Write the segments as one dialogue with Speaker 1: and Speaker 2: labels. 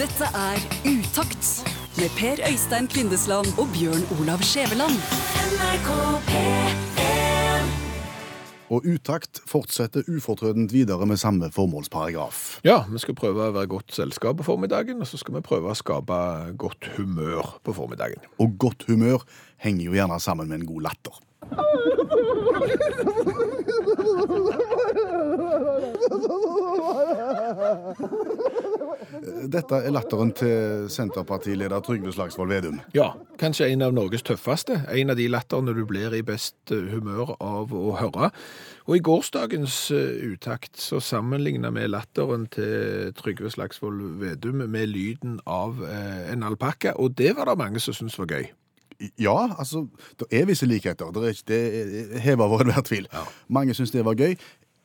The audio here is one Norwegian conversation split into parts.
Speaker 1: Dette er Utakt med Per Øystein Kvindesland og Bjørn Olav Skjæveland.
Speaker 2: Og Utakt fortsetter ufortrødent videre med samme formålsparagraf.
Speaker 3: Ja, vi skal prøve å være godt selskap på formiddagen, og så skal vi prøve å skape godt humør på formiddagen.
Speaker 2: Og godt humør henger jo gjerne sammen med en god latter. Dette er latteren til Senterpartileder Trygve Slagsvold Vedum.
Speaker 3: Ja, kanskje en av Norges tøffeste. En av de latterne du blir i best eh, humør av å høre. Og i gårsdagens eh, utakt så sammenligna vi latteren til Trygve Slagsvold Vedum med lyden av eh, en alpakka, og det var det mange som syntes var gøy.
Speaker 2: Ja, altså, det er visse likheter. Det er det hever over enhver tvil. Mange syns det var gøy.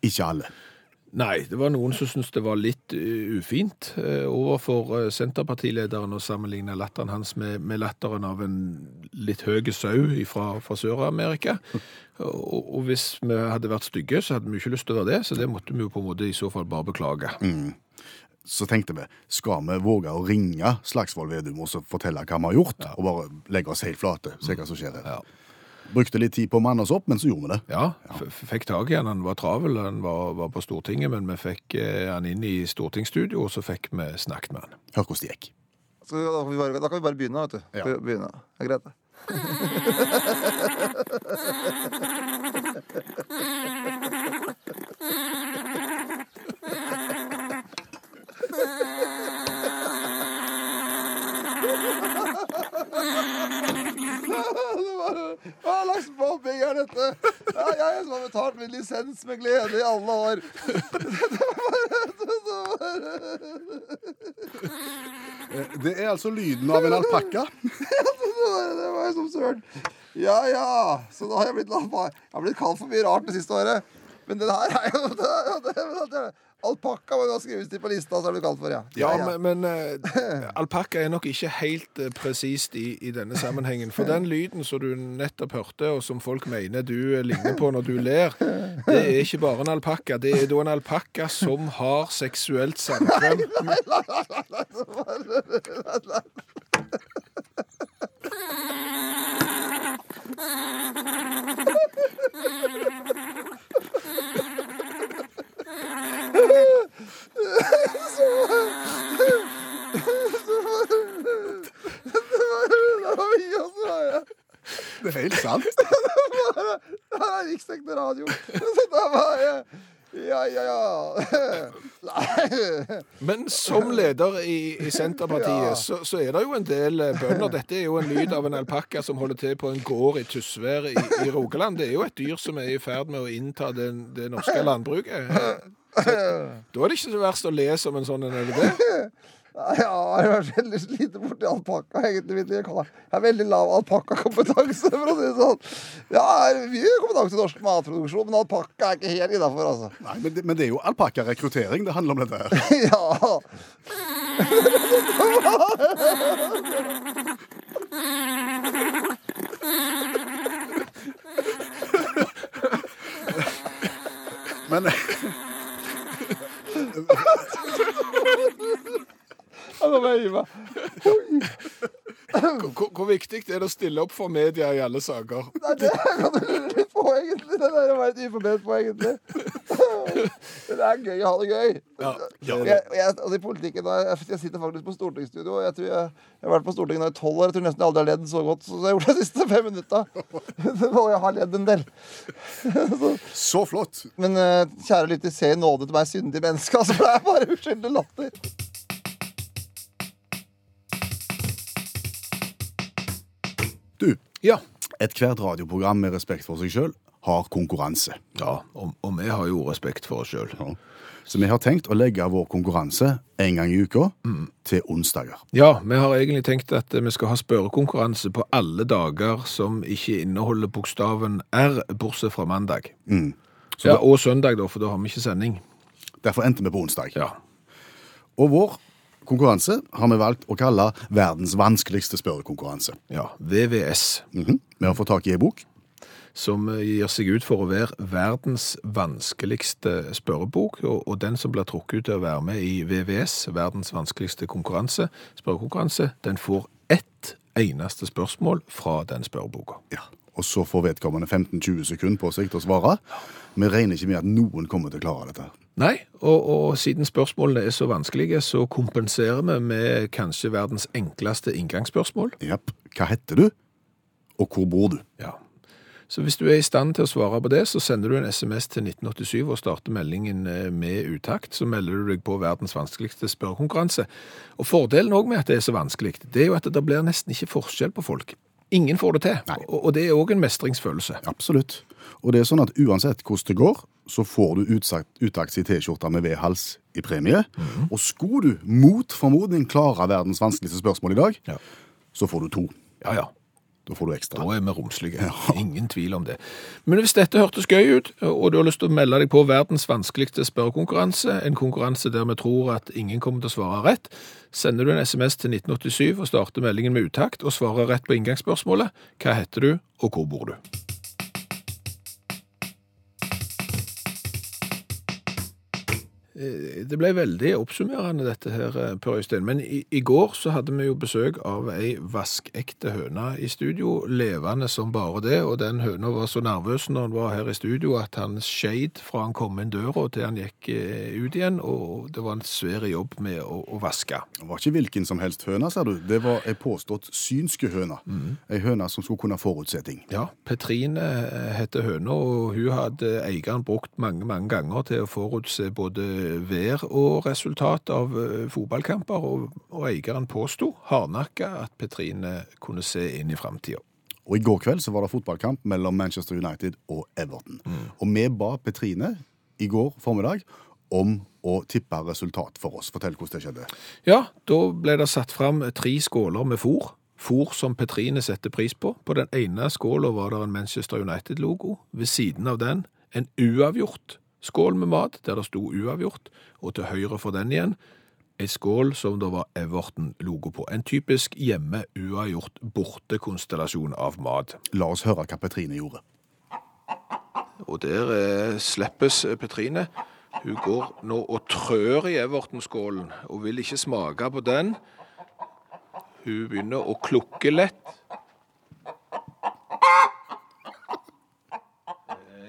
Speaker 2: Ikke alle.
Speaker 3: Nei, det var noen som syntes det var litt uh, ufint uh, overfor uh, Senterpartilederen å sammenligne latteren hans med, med latteren av en litt høy sau fra, fra Sør-Amerika. Og, og hvis vi hadde vært stygge, så hadde vi ikke lyst til å være det, så det måtte vi jo på en måte i så fall bare beklage.
Speaker 2: Så tenkte vi, skal vi våge å ringe Slagsvold Vedum og så fortelle hva vi har gjort, og bare legge oss helt flate, se hva som skjer her.
Speaker 3: Ja.
Speaker 2: Brukte litt tid på å manne oss opp, men så gjorde vi det.
Speaker 3: Ja, f- fikk tak i han. Han var travel, han var, var på Stortinget, men vi fikk eh, han inn i stortingsstudio, og så fikk vi snakket med han.
Speaker 2: Hør hvordan det gikk.
Speaker 4: Så da, kan vi bare, da kan vi bare begynne, vet du.
Speaker 2: Ja.
Speaker 4: Begynne. Det er greit, det. er dette? Ja, jeg som har betalt min lisens med glede i alle år.
Speaker 2: Det er altså lyden av en alpakka.
Speaker 4: Det var jo som søren. Ja, ja. Så da har jeg blitt, jeg har blitt kalt for mye rart det siste året. Men det her er jo det, jo det, det, Alpakka må skrevet til på lista, så er det kalt for, ja.
Speaker 3: Ja, men, men eh, alpakka er nok ikke helt uh, presist i, i denne sammenhengen. For den lyden som du nettopp hørte, og som folk mener du eh, ligner på når du ler, det er ikke bare en alpakka. Det er da en alpakka som har seksuelt samkvem.
Speaker 4: Oi, og så har jeg
Speaker 2: Det er helt sant.
Speaker 4: Det er riksdekkende radio. Så da var jeg Ja, ja, ja.
Speaker 3: Men som leder i, i Senterpartiet,
Speaker 4: Ja.
Speaker 3: så, så er det jo en del eh, bønder. Dette er jo en lyd av en alpakka som holder til på en gård i Tysvær i, i Rogaland. Det er jo et dyr som er i ferd med å innta den, det norske landbruket. Da er det ikke så verst å le som en sånn en, eller det det?
Speaker 4: Ja, jeg har veldig sliten borti alpakka, egentlig. Jeg har veldig lav alpakkakompetanse, for å si det sånn. Ja, mye kompetanse i norsk matproduksjon, men alpakka er ikke helt innafor, altså.
Speaker 2: Nei, men, det, men det er jo alpakkarekruttering det handler om dette her.
Speaker 4: Ja.
Speaker 2: Men
Speaker 3: Hvor, hvor- viktig er det å stille opp for media i alle saker?
Speaker 4: Nei, det kan du lure litt på, egentlig. Det der var et uforbedret på, egentlig. Men det er gøy å ha det gøy.
Speaker 3: Ja,
Speaker 4: Jeg, jeg, altså I politikken, jeg, jeg sitter faktisk på stortingsstudio. Jeg tror jeg, jeg har vært på Stortinget nå i tolv år. Jeg tror nesten jeg aldri har ledd så godt som jeg gjorde de siste fem minutta. Og jeg har ledd en del.
Speaker 2: så flott.
Speaker 4: Men eh, kjære lytter, se i nåde til meg syndige menneske. Altså, for det er bare uskyldig latter.
Speaker 2: Du,
Speaker 3: Ja.
Speaker 2: ethvert radioprogram med respekt for seg sjøl har konkurranse.
Speaker 3: ja og, og vi har jo respekt for oss sjøl.
Speaker 2: Ja. Så vi har tenkt å legge vår konkurranse en gang i uka til onsdager.
Speaker 3: Ja, vi har egentlig tenkt at vi skal ha spørrekonkurranse på alle dager som ikke inneholder bokstaven R, bortsett fra mandag.
Speaker 2: Så
Speaker 3: Ja,
Speaker 2: da,
Speaker 3: Og søndag, da, for da har vi ikke sending.
Speaker 2: derfor endte vi på onsdag.
Speaker 3: Ja.
Speaker 2: Og vår konkurranse har vi valgt å kalle verdens vanskeligste spørrekonkurranse.
Speaker 3: ja. VVS.
Speaker 2: Mhm. Vi har fått tak i ei bok.
Speaker 3: som eh, gir seg ut for å være verdens vanskeligste spørrebok, og, og den som blir trukket ut til å være med i VVS, verdens vanskeligste konkurranse, spørrekonkurranse, den får ett eneste spørsmål fra den spørreboka.
Speaker 2: Ja. Og så får vedkommende 15-20 sekunder på seg til å svare. Vi regner ikke med at noen kommer til å klare dette.
Speaker 3: Nei, og, og siden spørsmålene er så vanskelige, så kompenserer vi med kanskje verdens enkleste inngangsspørsmål.
Speaker 2: Japp. Hva heter du, og hvor bor du?
Speaker 3: Ja. Så hvis du er i stand til å svare på det, så sender du en SMS til 1987 og starter meldingen eh, med utakt. Så melder du deg på verdens vanskeligste spørrekonkurranse. Og fordelen òg med at det er så vanskelig, det er jo at det blir nesten ikke forskjell på folk. Ingen får det til,
Speaker 2: Nei.
Speaker 3: og og det er òg en mestringsfølelse.
Speaker 2: Absolutt. Og det er sånn at uansett hvordan det går, så får du utakts i T-skjorta med V-hals i premie. Og skulle du mot formodning klare verdens vanskeligste spørsmål i dag,
Speaker 3: Ja.
Speaker 2: så får du to.
Speaker 3: Ja, ja.
Speaker 2: Da får du ekstra.
Speaker 3: Da er vi romslige. Ingen tvil om det. Men hvis dette hørtes gøy ut, og du har lyst til å melde deg på verdens vanskeligste spørrekonkurranse, en konkurranse der vi tror at ingen kommer til å svare rett, sender du en SMS til 1987 og starter meldingen med utakt og svarer rett på inngangsspørsmålet. Hva heter du, og hvor bor du? Det ble veldig oppsummerende dette her, eh, Per Øystein. Men i, i går så hadde vi jo besøk av ei vaskekte høne i studio, levende som bare det. Og den høna var så nervøs når han var her i studio at han skeid fra han kom inn døra til han gikk eh, ut igjen. Og det var en svær jobb med å, å vaske.
Speaker 2: Det var ikke hvilken som helst høne, sa du. Det var ei påstått synske høne. Ei høne som skulle kunne forutse ting.
Speaker 3: Ja, Petrine eh, heter høna, og hun hadde eieren brukt mange, mange ganger til å forutse både vær og resultat av eh, fotballkamper, og, og eieren påsto, hardnakka, at Petrine kunne se inn i framtida.
Speaker 2: Og i går kveld så var det fotballkamp mellom Manchester United og Everton. Og vi ba Petrine i går formiddag om å tippe resultat for oss. Fortell hvordan det skjedde.
Speaker 3: Ja, da ble det satt fram tre skåler med fôr. Fôr som Petrine setter pris på. På den ene skåla var det en Manchester United-logo. Ved siden av den en uavgjort skål med mat, der det sto uavgjort. Og til høyre for den igjen ei skål som det var Everton-logo på. En typisk hjemme-uavgjort bortekonstellasjon av mat.
Speaker 2: La oss høre hva Petrine gjorde.
Speaker 3: Og der eh, slippes Petrine. Hun går nå og trør i Everton-skålen, og vil ikke smake på den. Hun begynner å klukke lett.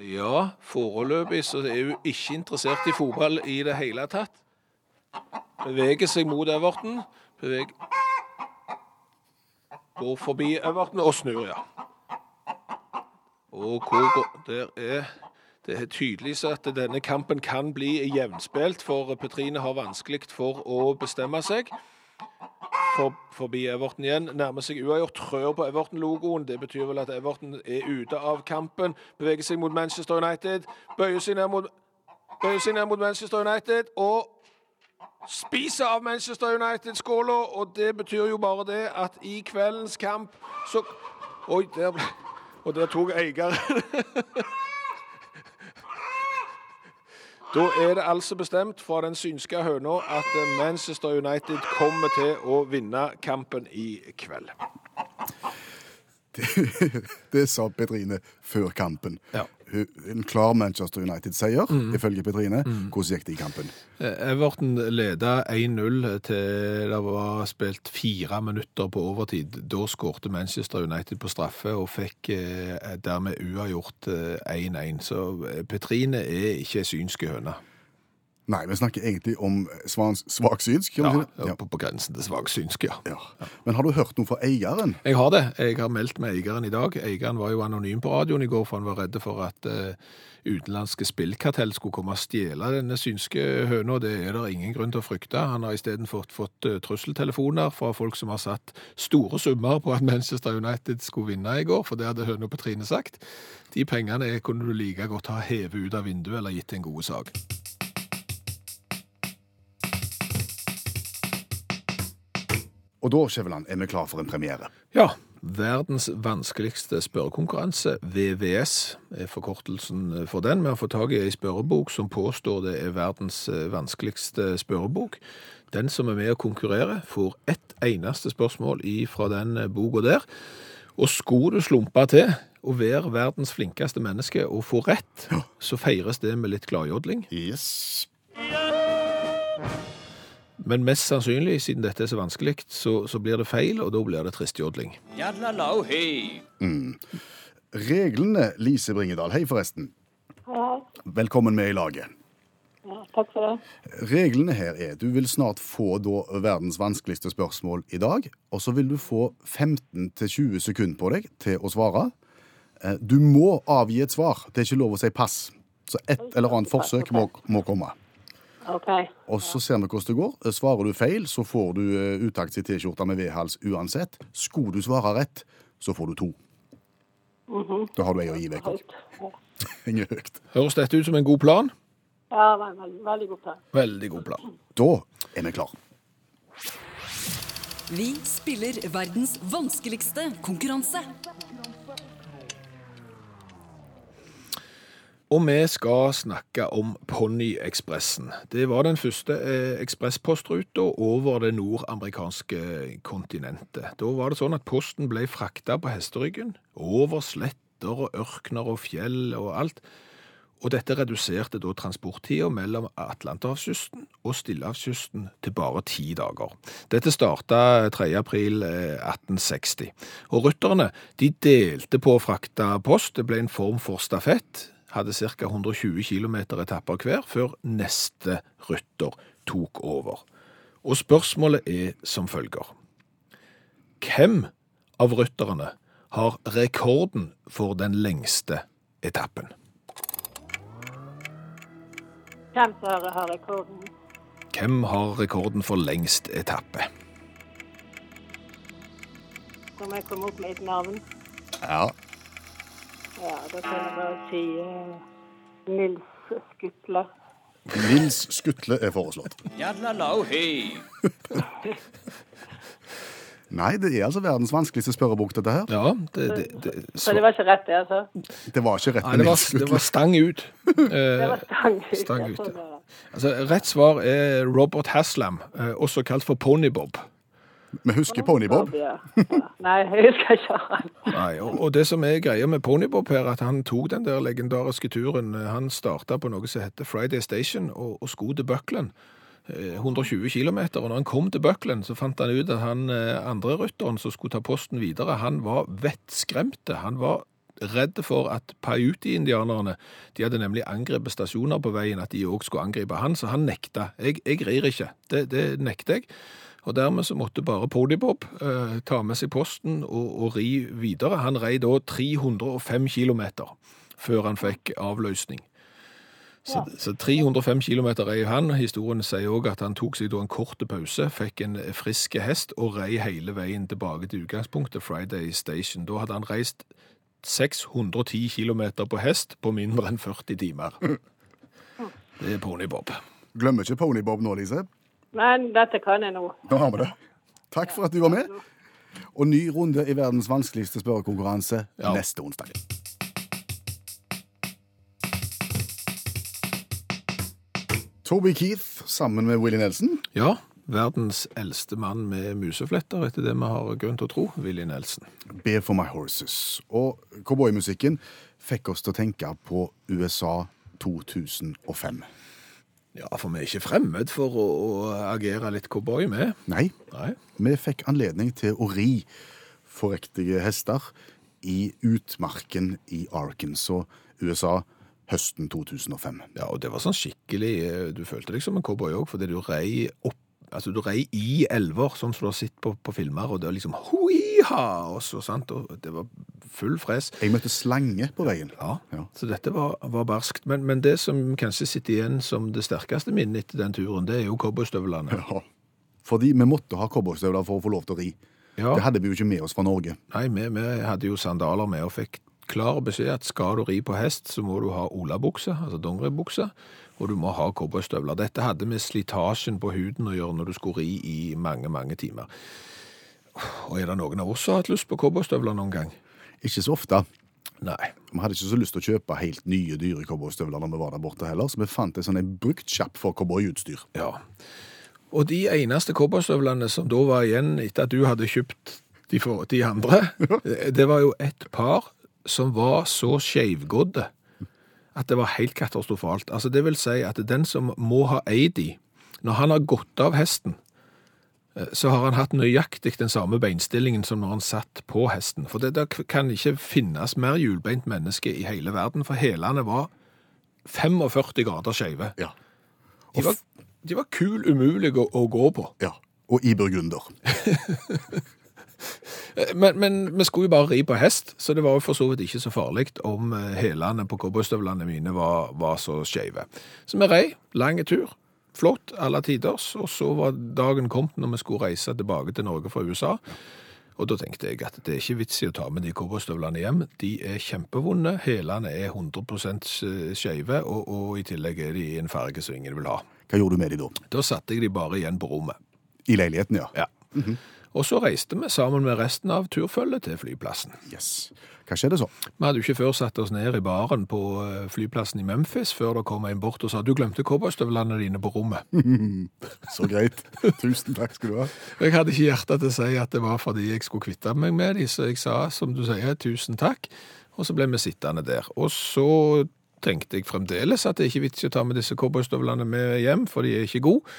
Speaker 3: Ja, foreløpig så er hun ikke interessert i fotball i det hele tatt. Beveger seg mot Everton. Beveg... Går forbi Everton og snur, ja. Og hvor går Der er Det er tydelig så at denne kampen kan bli jevnspilt, for Petrine har vanskelig for å bestemme seg. For, forbi Everton igjen, nærmer seg uavgjort, trør på Everton-logoen. Det betyr vel at Everton er ute av kampen. Beveger seg mot Manchester United. Bøyer seg ned mot, bøyer seg ned mot Manchester United og spiser av Manchester United-skåla. Og det betyr jo bare det at i kveldens kamp så Oi, der Og der tok eieren Da er det altså bestemt fra den synske høna at Manchester United kommer til å vinne kampen i kveld.
Speaker 2: Det sa Petrine før kampen.
Speaker 3: Ja.
Speaker 2: En klar Manchester United-seier, ifølge Petrine. Hvordan gikk det i kampen?
Speaker 3: Eh, Everton leda 1-0 til det var spilt fire minutter på overtid. Da skårte Manchester United på straffe og fikk eh, dermed uavgjort eh, 1-1. Så eh, Petrine er ikke ei synske høne.
Speaker 2: Nei, vi snakker egentlig om svans, svaksynsk.
Speaker 3: Ja,
Speaker 2: Ja,
Speaker 3: på, på grensen til svaksynsk, ja.
Speaker 2: Ja. Ja. Men har du hørt noe fra eieren?
Speaker 3: Jeg har det. Jeg har meldt med eieren i dag. Eieren var jo anonym på radioen i går, for han var redd for at uh, utenlandske spillkartell skulle komme og stjele denne synske høna. Det er det ingen grunn til å frykte. Han har isteden fått, fått uh, trusseltelefoner fra folk som har satt store summer på at Manchester United skulle vinne i går, for det hadde høna Petrine sagt. De pengene kunne du like godt ha hevet ut av vinduet eller gitt til en god sak.
Speaker 2: Og da, Skjæveland, er vi klar for en premiere.
Speaker 3: Ja, verdens vanskeligste spørrekonkurranse, VVS, er forkortelsen for den. Vi har fått tak i ei spørrebok som påstår det er verdens eh, vanskeligste spørrebok. Den som er med å konkurrere, får ett eneste spørsmål fra den eh, boka der. Og skulle du slumpe til å være verdens flinkeste menneske og få rett, så feires det med litt gladjodling.
Speaker 2: Yes.
Speaker 3: Men mest sannsynlig, siden dette er så vanskelig, så, så blir det feil, og da blir det tristjodling.
Speaker 2: Reglene, Lise Bringedal. Hei, forresten.
Speaker 5: Ja,
Speaker 2: Velkommen med i laget.
Speaker 5: ja, takk for det.
Speaker 2: Reglene her er du vil snart få da verdens vanskeligste spørsmål i dag, og så vil du få 15-20 sekunder på deg til å svare. Eh, Du må avgi et svar. Det er ikke lov å si pass. Så et eller annet forsøk må, må komme.
Speaker 5: OK.
Speaker 2: Og så ser vi hvordan det går. Svarer du feil, så får du eh, utakts i T-skjorta med V-hals uansett. Skulle du svare rett, så får du to. Da har du ei å gi vekk òg.
Speaker 3: Høres dette ut som en god plan?
Speaker 5: Ja, veldig, veldig god plan.
Speaker 3: Veldig god plan.
Speaker 2: Da er vi klar.
Speaker 1: Vi spiller verdens vanskeligste konkurranse.
Speaker 3: Og vi skal snakke om Ponnyekspressen. Det var den første eh, ekspresspostruta over det nordamerikanske kontinentet. Da var det sånn at posten ble frakta på hesteryggen over sletter og ørkner og fjell og alt. Og dette reduserte da transporttida mellom Atlanterhavskysten og Stillehavskysten til bare ti dager. Dette starta 3. april eh, 1860. Og rytterne de delte på å frakte post. Det ble en form for stafett. Hadde ca. 120 km etapper hver før neste rytter tok over. Og spørsmålet er som følger. Hvem av rytterne har rekorden for den lengste etappen?
Speaker 5: Hvem har, rekorden?
Speaker 3: Hvem har rekorden for lengst etappe?
Speaker 5: Nå må jeg komme opp med et navn.
Speaker 2: Ja.
Speaker 5: Ja, da kan jeg bare si uh, Nils Skutle.
Speaker 2: Nils Skutle er foreslått. Nei, det er altså verdens vanskeligste spørrebok, dette her.
Speaker 3: Ja, det, det, det,
Speaker 5: Så det var ikke rett, det, altså?
Speaker 2: Det var ikke rett
Speaker 3: Nei, det, var, det var stang ut.
Speaker 5: Det
Speaker 3: Eh,
Speaker 5: var stang ut.
Speaker 3: stang ut,
Speaker 5: det.
Speaker 3: altså, rett svar er Robert Haslam, eh, også kalt for Ponybob.
Speaker 2: Vi husker Ponybob.
Speaker 5: Nei, jeg husker ikke han.
Speaker 3: Nei, og, og det som er greia med Ponybob her, at han tok den der legendariske turen. eh, Han starta på noe som heter Friday Station, og, og skulle til Buckland. eh, 120 km, og når han kom til Buckland, så fant han ut at han eh, andre rytteren som skulle ta posten videre, han var vettskremte. Han var redd for at Paiuti-indianerne, de hadde nemlig angrepet stasjoner på veien, at de òg skulle angripe han, så han nekta. Jeg, jeg rir ikke. Det, det nekter jeg. Og dermed så måtte bare Ponybob eh, ta med seg posten og, og ri videre. Han rei da 305 km før han fikk avløsning. Så, så 305 km rei han. Historien sier òg at han tok seg da en kort pause, fikk en frisk hest og rei hele veien tilbake til utgangspunktet, Friday Station. Da hadde han reist 610 km på hest på mindre enn 40 timer. Det er Ponybob.
Speaker 2: Glemmer ikke Ponybob nå, Lise.
Speaker 5: Men dette kan jeg nå.
Speaker 2: Nå har vi det. Takk for at du var med. Og ny runde i verdens vanskeligste spørrekonkurranse
Speaker 3: Ja.
Speaker 2: neste onsdag. Toby Keith sammen med Willie Nelson.
Speaker 3: Ja, verdens eldste mann med musefletter, etter det vi har grunn til å tro, Willy Nelson.
Speaker 2: Bear for my horses. Og cowboymusikken fikk oss til å tenke på USA 2005.
Speaker 3: Ja, for vi er ikke fremmed for å, å agere litt cowboy med.
Speaker 2: Nei,
Speaker 3: Nei.
Speaker 2: vi fikk anledning til å ri forrektige hester i utmarken i Arkansas, USA, høsten 2005.
Speaker 3: Ja, og det var sånn skikkelig, eh, du følte deg som en cowboy også, fordi du rei opp, altså du rei i elver, sånn som du har sett på, på filmer, og det var liksom hui-ha, og så, sant, og det var full fres.
Speaker 2: Jeg møtte slange på veien.
Speaker 3: Ja,
Speaker 2: Ja.
Speaker 3: så dette var, var barskt. Men, men det som kanskje sitter igjen som det sterkeste minnet etter den turen, det er jo cowboystøvlene.
Speaker 2: Ja. Fordi vi måtte ha cowboystøvler for å få lov til å ri.
Speaker 3: Ja.
Speaker 2: Det hadde vi jo ikke med oss fra Norge.
Speaker 3: Nei, vi, vi hadde jo sandaler med og fikk klar beskjed at skal du ri på hest, så må du ha olabukse, altså dongeribukse, og du må ha cowboystøvler. Dette hadde med slitasjen på huden å gjøre når du skulle ri i mange, mange timer. Og er det noen av oss som har hatt lyst på cowboystøvler noen gang?
Speaker 2: Ikke så ofte.
Speaker 3: Nei.
Speaker 2: Vi hadde ikke så lyst til å kjøpe helt nye, dyre cowboystøvler når vi var der borte heller, så vi fant en sånn bruktsjapp for cowboyutstyr.
Speaker 3: Ja. Og de eneste cowboystøvlene som da var igjen etter at du hadde kjøpt de, for, de andre, det var jo et par som var så skeivgådde at det var helt katastrofalt. Altså det vil si at den som må ha eid de, når han har gått av hesten, eh, så har han hatt nøyaktig den samme beinstillingen som når han satt på hesten. For det der kan ikke finnes mer hjulbeint menneske i hele verden, for hælene var 45 grader skeive.
Speaker 2: Ja.
Speaker 3: De var, de var kul umulig å, å gå på.
Speaker 2: ja. Og i burgunder.
Speaker 3: Men, men vi skulle jo bare ri på hest, så det var jo for så vidt ikke så farlig om eh, hælene på cowboystøvlene mine var, var så skeive. Så vi rei, lang tur, flott, alle tiders, og så var dagen kommet når vi skulle reise tilbake til Norge fra USA. Og da tenkte jeg at det er ikke vits i å ta med de cowboystøvlene hjem. De er kjempevonde, hælene er 100 skeive, og, og i tillegg er de i en farge som ingen vil ha.
Speaker 2: Hva gjorde du med de da?
Speaker 3: Da satte jeg de bare igjen på rommet.
Speaker 2: I leiligheten, ja.
Speaker 3: Ja. Og så reiste vi sammen med resten av turfølget til flyplassen.
Speaker 2: Yes. Hva skjedde så?
Speaker 3: Vi hadde jo ikke før satt oss ned i baren på eh, flyplassen i Memphis før det kom en bort og sa du glemte cowboystøvlene dine på rommet.
Speaker 2: Så greit. Tusen takk skal du ha.
Speaker 3: Jeg hadde ikke hjerte til å si at det var fordi jeg skulle kvitte meg med dem, så jeg sa som du sier tusen takk, og så ble vi sittende der. Og så tenkte jeg fremdeles at det er ikke vits i å ta med disse cowboystøvlene med hjem, for de er ikke gode.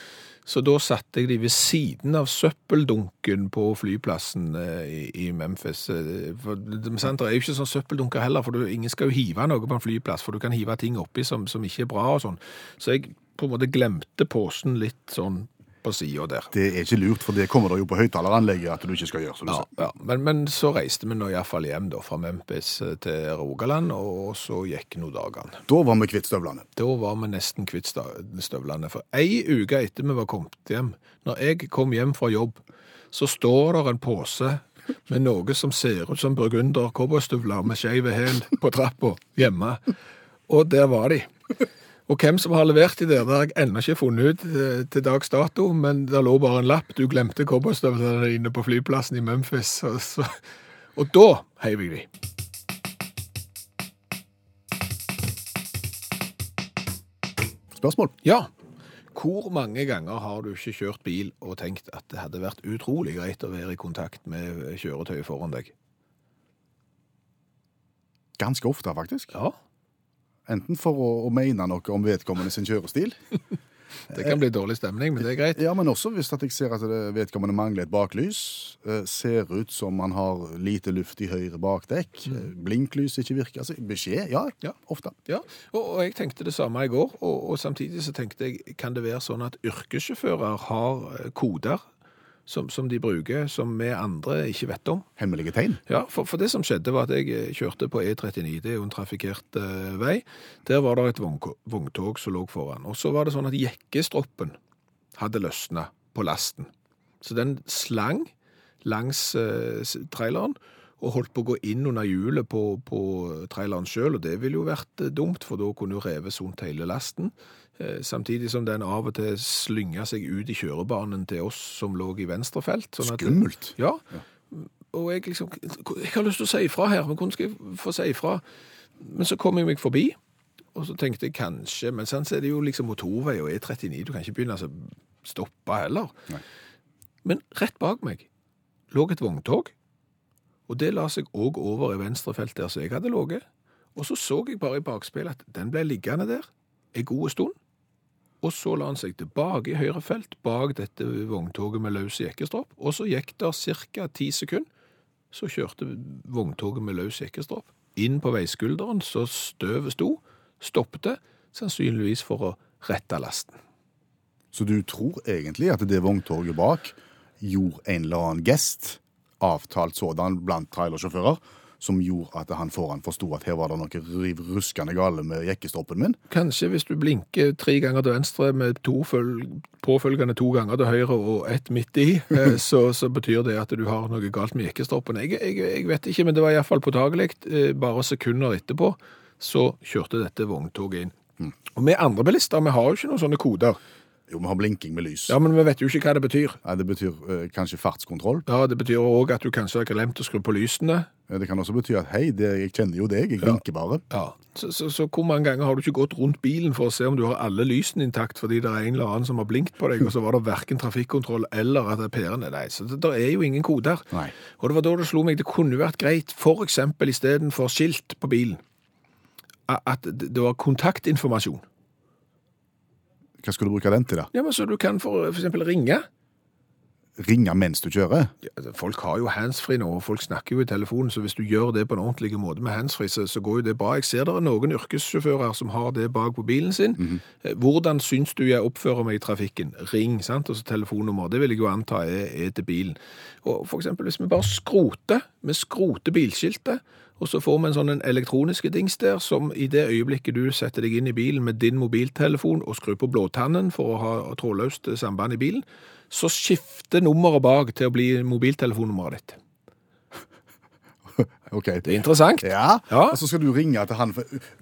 Speaker 3: Så da satte jeg de ved siden av søppeldunken på flyplassen eh, i, Memphis. Eh, For, det er jo ikke sånn søppeldunker heller, for ingen skal jo hive noe på en flyplass, for du kan hive ting oppi som, som ikke er bra og sånn. Så jeg på en måte glemte posen litt sånn på sida der.
Speaker 2: Det er ikke lurt, for det kommer det jo på høyttaleranlegget at du ikke skal gjøre. som du
Speaker 3: Ja,
Speaker 2: sier.
Speaker 3: ja. Men, men så reiste vi nå iallfall hjem da, fra Memphis eh, til Rogaland, og så gikk nå dagene.
Speaker 2: Da var vi kvitt støvlene.
Speaker 3: Da var vi nesten kvitt støvlene. For ei uke etter vi var kommet hjem, når jeg kom hjem fra jobb, så står der en pose med noe som ser ut som burgunder cowboystøvler med skeiv hæl på trappa hjemme. Og der var de. Og hvem som har levert de der, det har jeg ennå ikke funnet ut eh, til dags dato, men det lå bare en lapp. Du glemte cowboystøvlene dine på flyplassen i Memphis. Og, så, og da heiv jeg de.
Speaker 2: Spørsmål?
Speaker 3: Ja. Hvor mange ganger har du ikke kjørt bil og tenkt at det hadde vært utrolig greit å være i kontakt med kjøretøyet foran deg?
Speaker 2: Ganske ofte, faktisk.
Speaker 3: Ja.
Speaker 2: Enten for å, å mene noe om vedkommende sin kjørestil,
Speaker 3: Det kan bli dårlig stemning, men det er greit.
Speaker 2: ja, men også hvis at jeg ser at vedkommende mangler et baklys, eh, ser ut som han har lite luft i høyre bakdekk, Mm. blinklys ikke virker. Altså, beskjed, ja,
Speaker 3: Ja.
Speaker 2: ofte.
Speaker 3: Ja, og, og jeg tenkte det samme i går, og, og samtidig så tenkte jeg, kan det være sånn at yrkessjåfører har eh, koder som, som de bruker, som vi andre ikke vet om?
Speaker 2: Hemmelige tegn.
Speaker 3: Ja, for, for det som skjedde var at jeg eh, kjørte på E39, det er jo en trafikkert uh, vei. Der var det et vogntog som lå foran. Og så var det sånn at jekkestroppen hadde løsna på lasten. Så den slang langs uh, traileren og holdt på å gå inn under hjulet på, på traileren sjøl, og det ville jo vært dumt, for da kunne jo revet sunt hele lasten. Eh, Samtidig som den av og til slynga seg ut i kjørebanen til oss som lå i venstrefelt. Sånn at-
Speaker 2: Skummelt.
Speaker 3: ja. Og jeg liksom Jeg har lyst til å si ifra her, men hvordan skal jeg få si ifra? Men så kom jeg meg forbi, og så tenkte jeg kanskje Men sånn så er det jo liksom motorvei og E39, du kan ikke begynne å stoppe heller.
Speaker 2: Nei.
Speaker 3: Men rett bak meg lå et vogntog, og det la seg òg over i venstrefelt der som jeg hadde ligget. Og så så jeg bare i bakspeilet at den ble liggende der en god stund. Og så la han seg tilbake i høyre felt, bak dette vogntoget med løs jekkestropp. Og så gikk det ca. ti sekunder, så kjørte vogntoget med løs jekkestropp inn på veiskulderen, så støvet sto, stoppte, sannsynligvis for å rette lasten.
Speaker 2: Så du tror egentlig at det vogntoget bak gjorde en eller annen gest, avtalt sådan blant trailersjåfører, som gjorde at han foran forsto at her var det noe riv ruskende gale med jekkestroppen min?
Speaker 3: Kanskje hvis du blinker tre ganger til venstre med to føl påfølgende to ganger til høyre og ett midt i, eh, så, så betyr det at du har noe galt med jekkestroppen. Jeg, jeg, jeg vet ikke, men det var iallfall påtagelig. Eh, Bare sekunder etterpå så kjørte dette vogntoget inn. Og vi andre bilister vi har jo ikke noen sånne koder.
Speaker 2: Jo, vi har blinking med lys.
Speaker 3: Ja, men vi vet jo ikke hva det betyr.
Speaker 2: Nei, det betyr eh, kanskje fartskontroll.
Speaker 3: Ja, Det betyr òg at du kanskje har glemt å skru på lysene.
Speaker 2: Eh, Det kan også bety at hei, det, jeg kjenner jo deg, jeg blinker bare.
Speaker 3: Ja. Så, så, så hvor mange ganger har du ikke gått rundt bilen for å se om du har alle lysene intakt fordi det er en eller annen som har blinkt på deg, og så var det verken trafikkontroll eller at det er pærene? Nei, så det, det er jo ingen koder.
Speaker 2: Nei.
Speaker 3: Og det var da det slo meg, det kunne jo vært greit, for eksempel istedenfor skilt på bilen, a- at det det var kontaktinformasjon.
Speaker 2: Hva skal du bruke den til, da?
Speaker 3: Ja, men Så du kan for, eksempel ringe.
Speaker 2: Ringe mens du kjører?
Speaker 3: Ja, altså, folk har jo handsfree nå, og folk snakker jo i telefonen, så hvis du gjør det på en ordentlig måte med handsfree, så, så går jo det bra. Jeg ser det er noen yrkessjåfører som har det bak på bilen sin. Eh, Hvordan syns du jeg oppfører meg i trafikken? Ring, sant? Og så telefonnummer. Det vil jeg jo anta er, er til bilen. Og for eksempel hvis vi bare skroter, vi skroter bilskiltet, og så får vi en sånn en elektroniske dings der, som i det øyeblikket du setter deg inn i bilen med din mobiltelefon og skrur på blåtannen for å ha trådløst samband i bilen, så skifter nummeret bak til å bli mobiltelefonnummeret ditt.
Speaker 2: Ok.
Speaker 3: Det er interessant.
Speaker 2: Ja,
Speaker 3: Ja.
Speaker 2: og så skal du ringe til han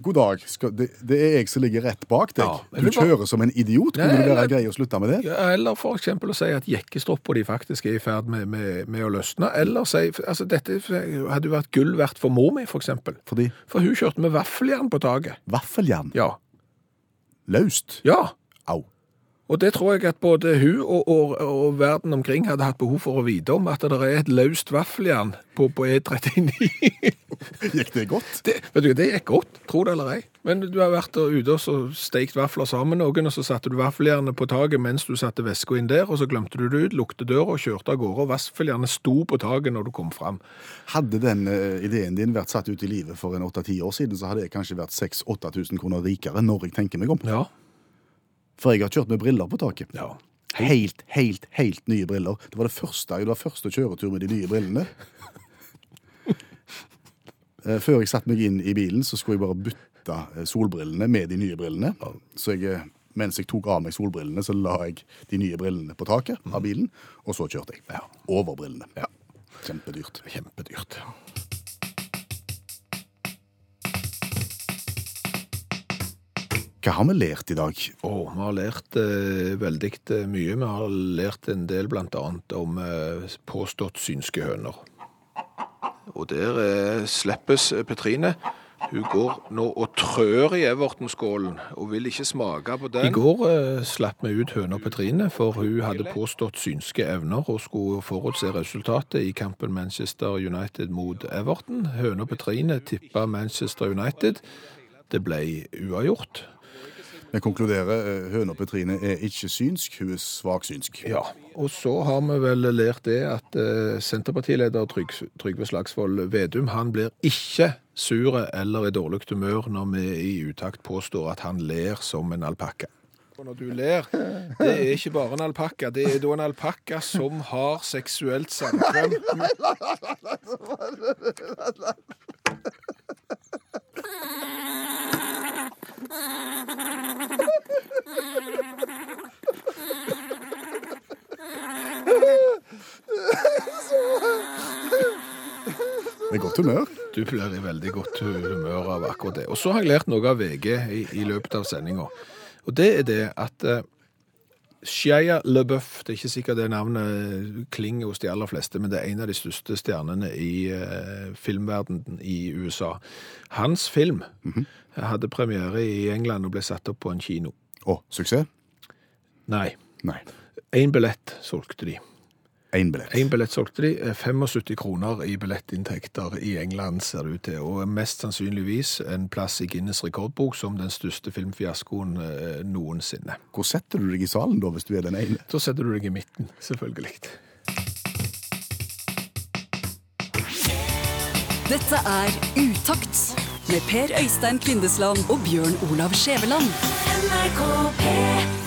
Speaker 2: God dag, skal, det, det er jeg som ligger rett bak deg.
Speaker 3: Ja,
Speaker 2: du
Speaker 3: kjører bare-
Speaker 2: som en idiot. Kunne det være
Speaker 3: greit
Speaker 2: grei å slutte med det?
Speaker 3: Ja, eller for eksempel å si at jekkestoppa de faktisk er i ferd med, med, med å løsne. Eller si, altså dette hadde jo vært gull verdt for mor mi, for eksempel.
Speaker 2: Fordi
Speaker 3: For hun kjørte med vaffeljern på taket.
Speaker 2: vaffeljern
Speaker 3: Ja.
Speaker 2: løst.
Speaker 3: Ja.
Speaker 2: Au.
Speaker 3: Og det tror jeg at både hun og, og, og verden omkring hadde hatt behov for å vite om, at det er et løst vaffeljern på, på E39.
Speaker 2: Gikk det godt?
Speaker 3: Det, vet du, det gikk godt, tro det eller ei. Men du har vært der ute og steikt vafler sammen med noen, og så satte du vaffeljernet på taket mens du satte veska inn der, og så glemte du det ut, lukte døra og kjørte av gårde, og vaffeljernet sto på taket når du kom fram.
Speaker 2: Hadde den eh, ideen din vært satt ut i livet for en 8-10 år siden, så hadde jeg kanskje vært 6000-8000 kroner rikere når jeg tenker meg om.
Speaker 3: Ja.
Speaker 2: For jeg har kjørt med briller på taket.
Speaker 3: Ja.
Speaker 2: Helt, helt, helt nye briller. Det var det første, det var første kjøretur med de nye brillene. Eh, Før jeg satte meg inn i bilen, så skulle jeg bare bytte eh, solbrillene med de nye brillene. Så jeg, eh, mens jeg tok av meg solbrillene, så la jeg de nye brillene på taket av bilen, og så kjørte jeg. Over brillene. Kjempedyrt.
Speaker 3: Kjempedyrt.
Speaker 2: Hva har vi lært i dag?
Speaker 3: Å, vi har lært eh, veldig eh, mye. Vi har lært en del bl.a. om eh, påstått synske høner. Og der eh, slippes eh, Petrine. Hun går nå og trør i Everton-skålen og vil ikke smake på den. I går eh, slapp vi ut høna Petrine, for hun hadde påstått synske evner og skulle forutse resultatet i kampen Manchester United mot Everton. Høna Petrine tippa Manchester United. Det ble uavgjort.
Speaker 2: Vi konkluderer eh, høna Petrine er ikke synsk, hun er svaksynsk.
Speaker 3: Ja, og så har vi vel lært det at eh, Senterpartileder Trygve Slagsvold Vedum han blir ikke sure eller i dårlig humør når vi i utakt påstår at han ler som en alpakka. Og når du ler, det er ikke bare en alpakka, det er da en alpakka som har seksuelt samkvem.
Speaker 2: Med godt humør.
Speaker 3: Du blir i veldig godt humør av akkurat det. Og så har jeg lært noe av VG i, i løpet av sendinga. Og det er det at uh, Shia LeBeouf, det er ikke sikkert det navnet klinger hos de aller fleste, men det er en av de største stjernene i uh, filmverdenen i USA. Hans film hadde premiere i England og ble satt opp på en kino.
Speaker 2: Å, suksess?
Speaker 3: Nei,
Speaker 2: Nei.
Speaker 3: én billett solgte de.
Speaker 2: Én billett.
Speaker 3: En billett solgte de. eh, 75 kroner i billettinntekter i England, ser det ut til. Og mest sannsynligvis en plass i Guinness rekordbok som den største filmfiaskoen eh, noensinne.
Speaker 2: Hvor setter du deg i salen da, hvis du er den ene?
Speaker 3: Da setter du deg i midten, selvfølgelig.
Speaker 1: Dette er Utakt med Per Øystein Kvindesland og Bjørn Olav Skjæveland.
Speaker 6: NRK P3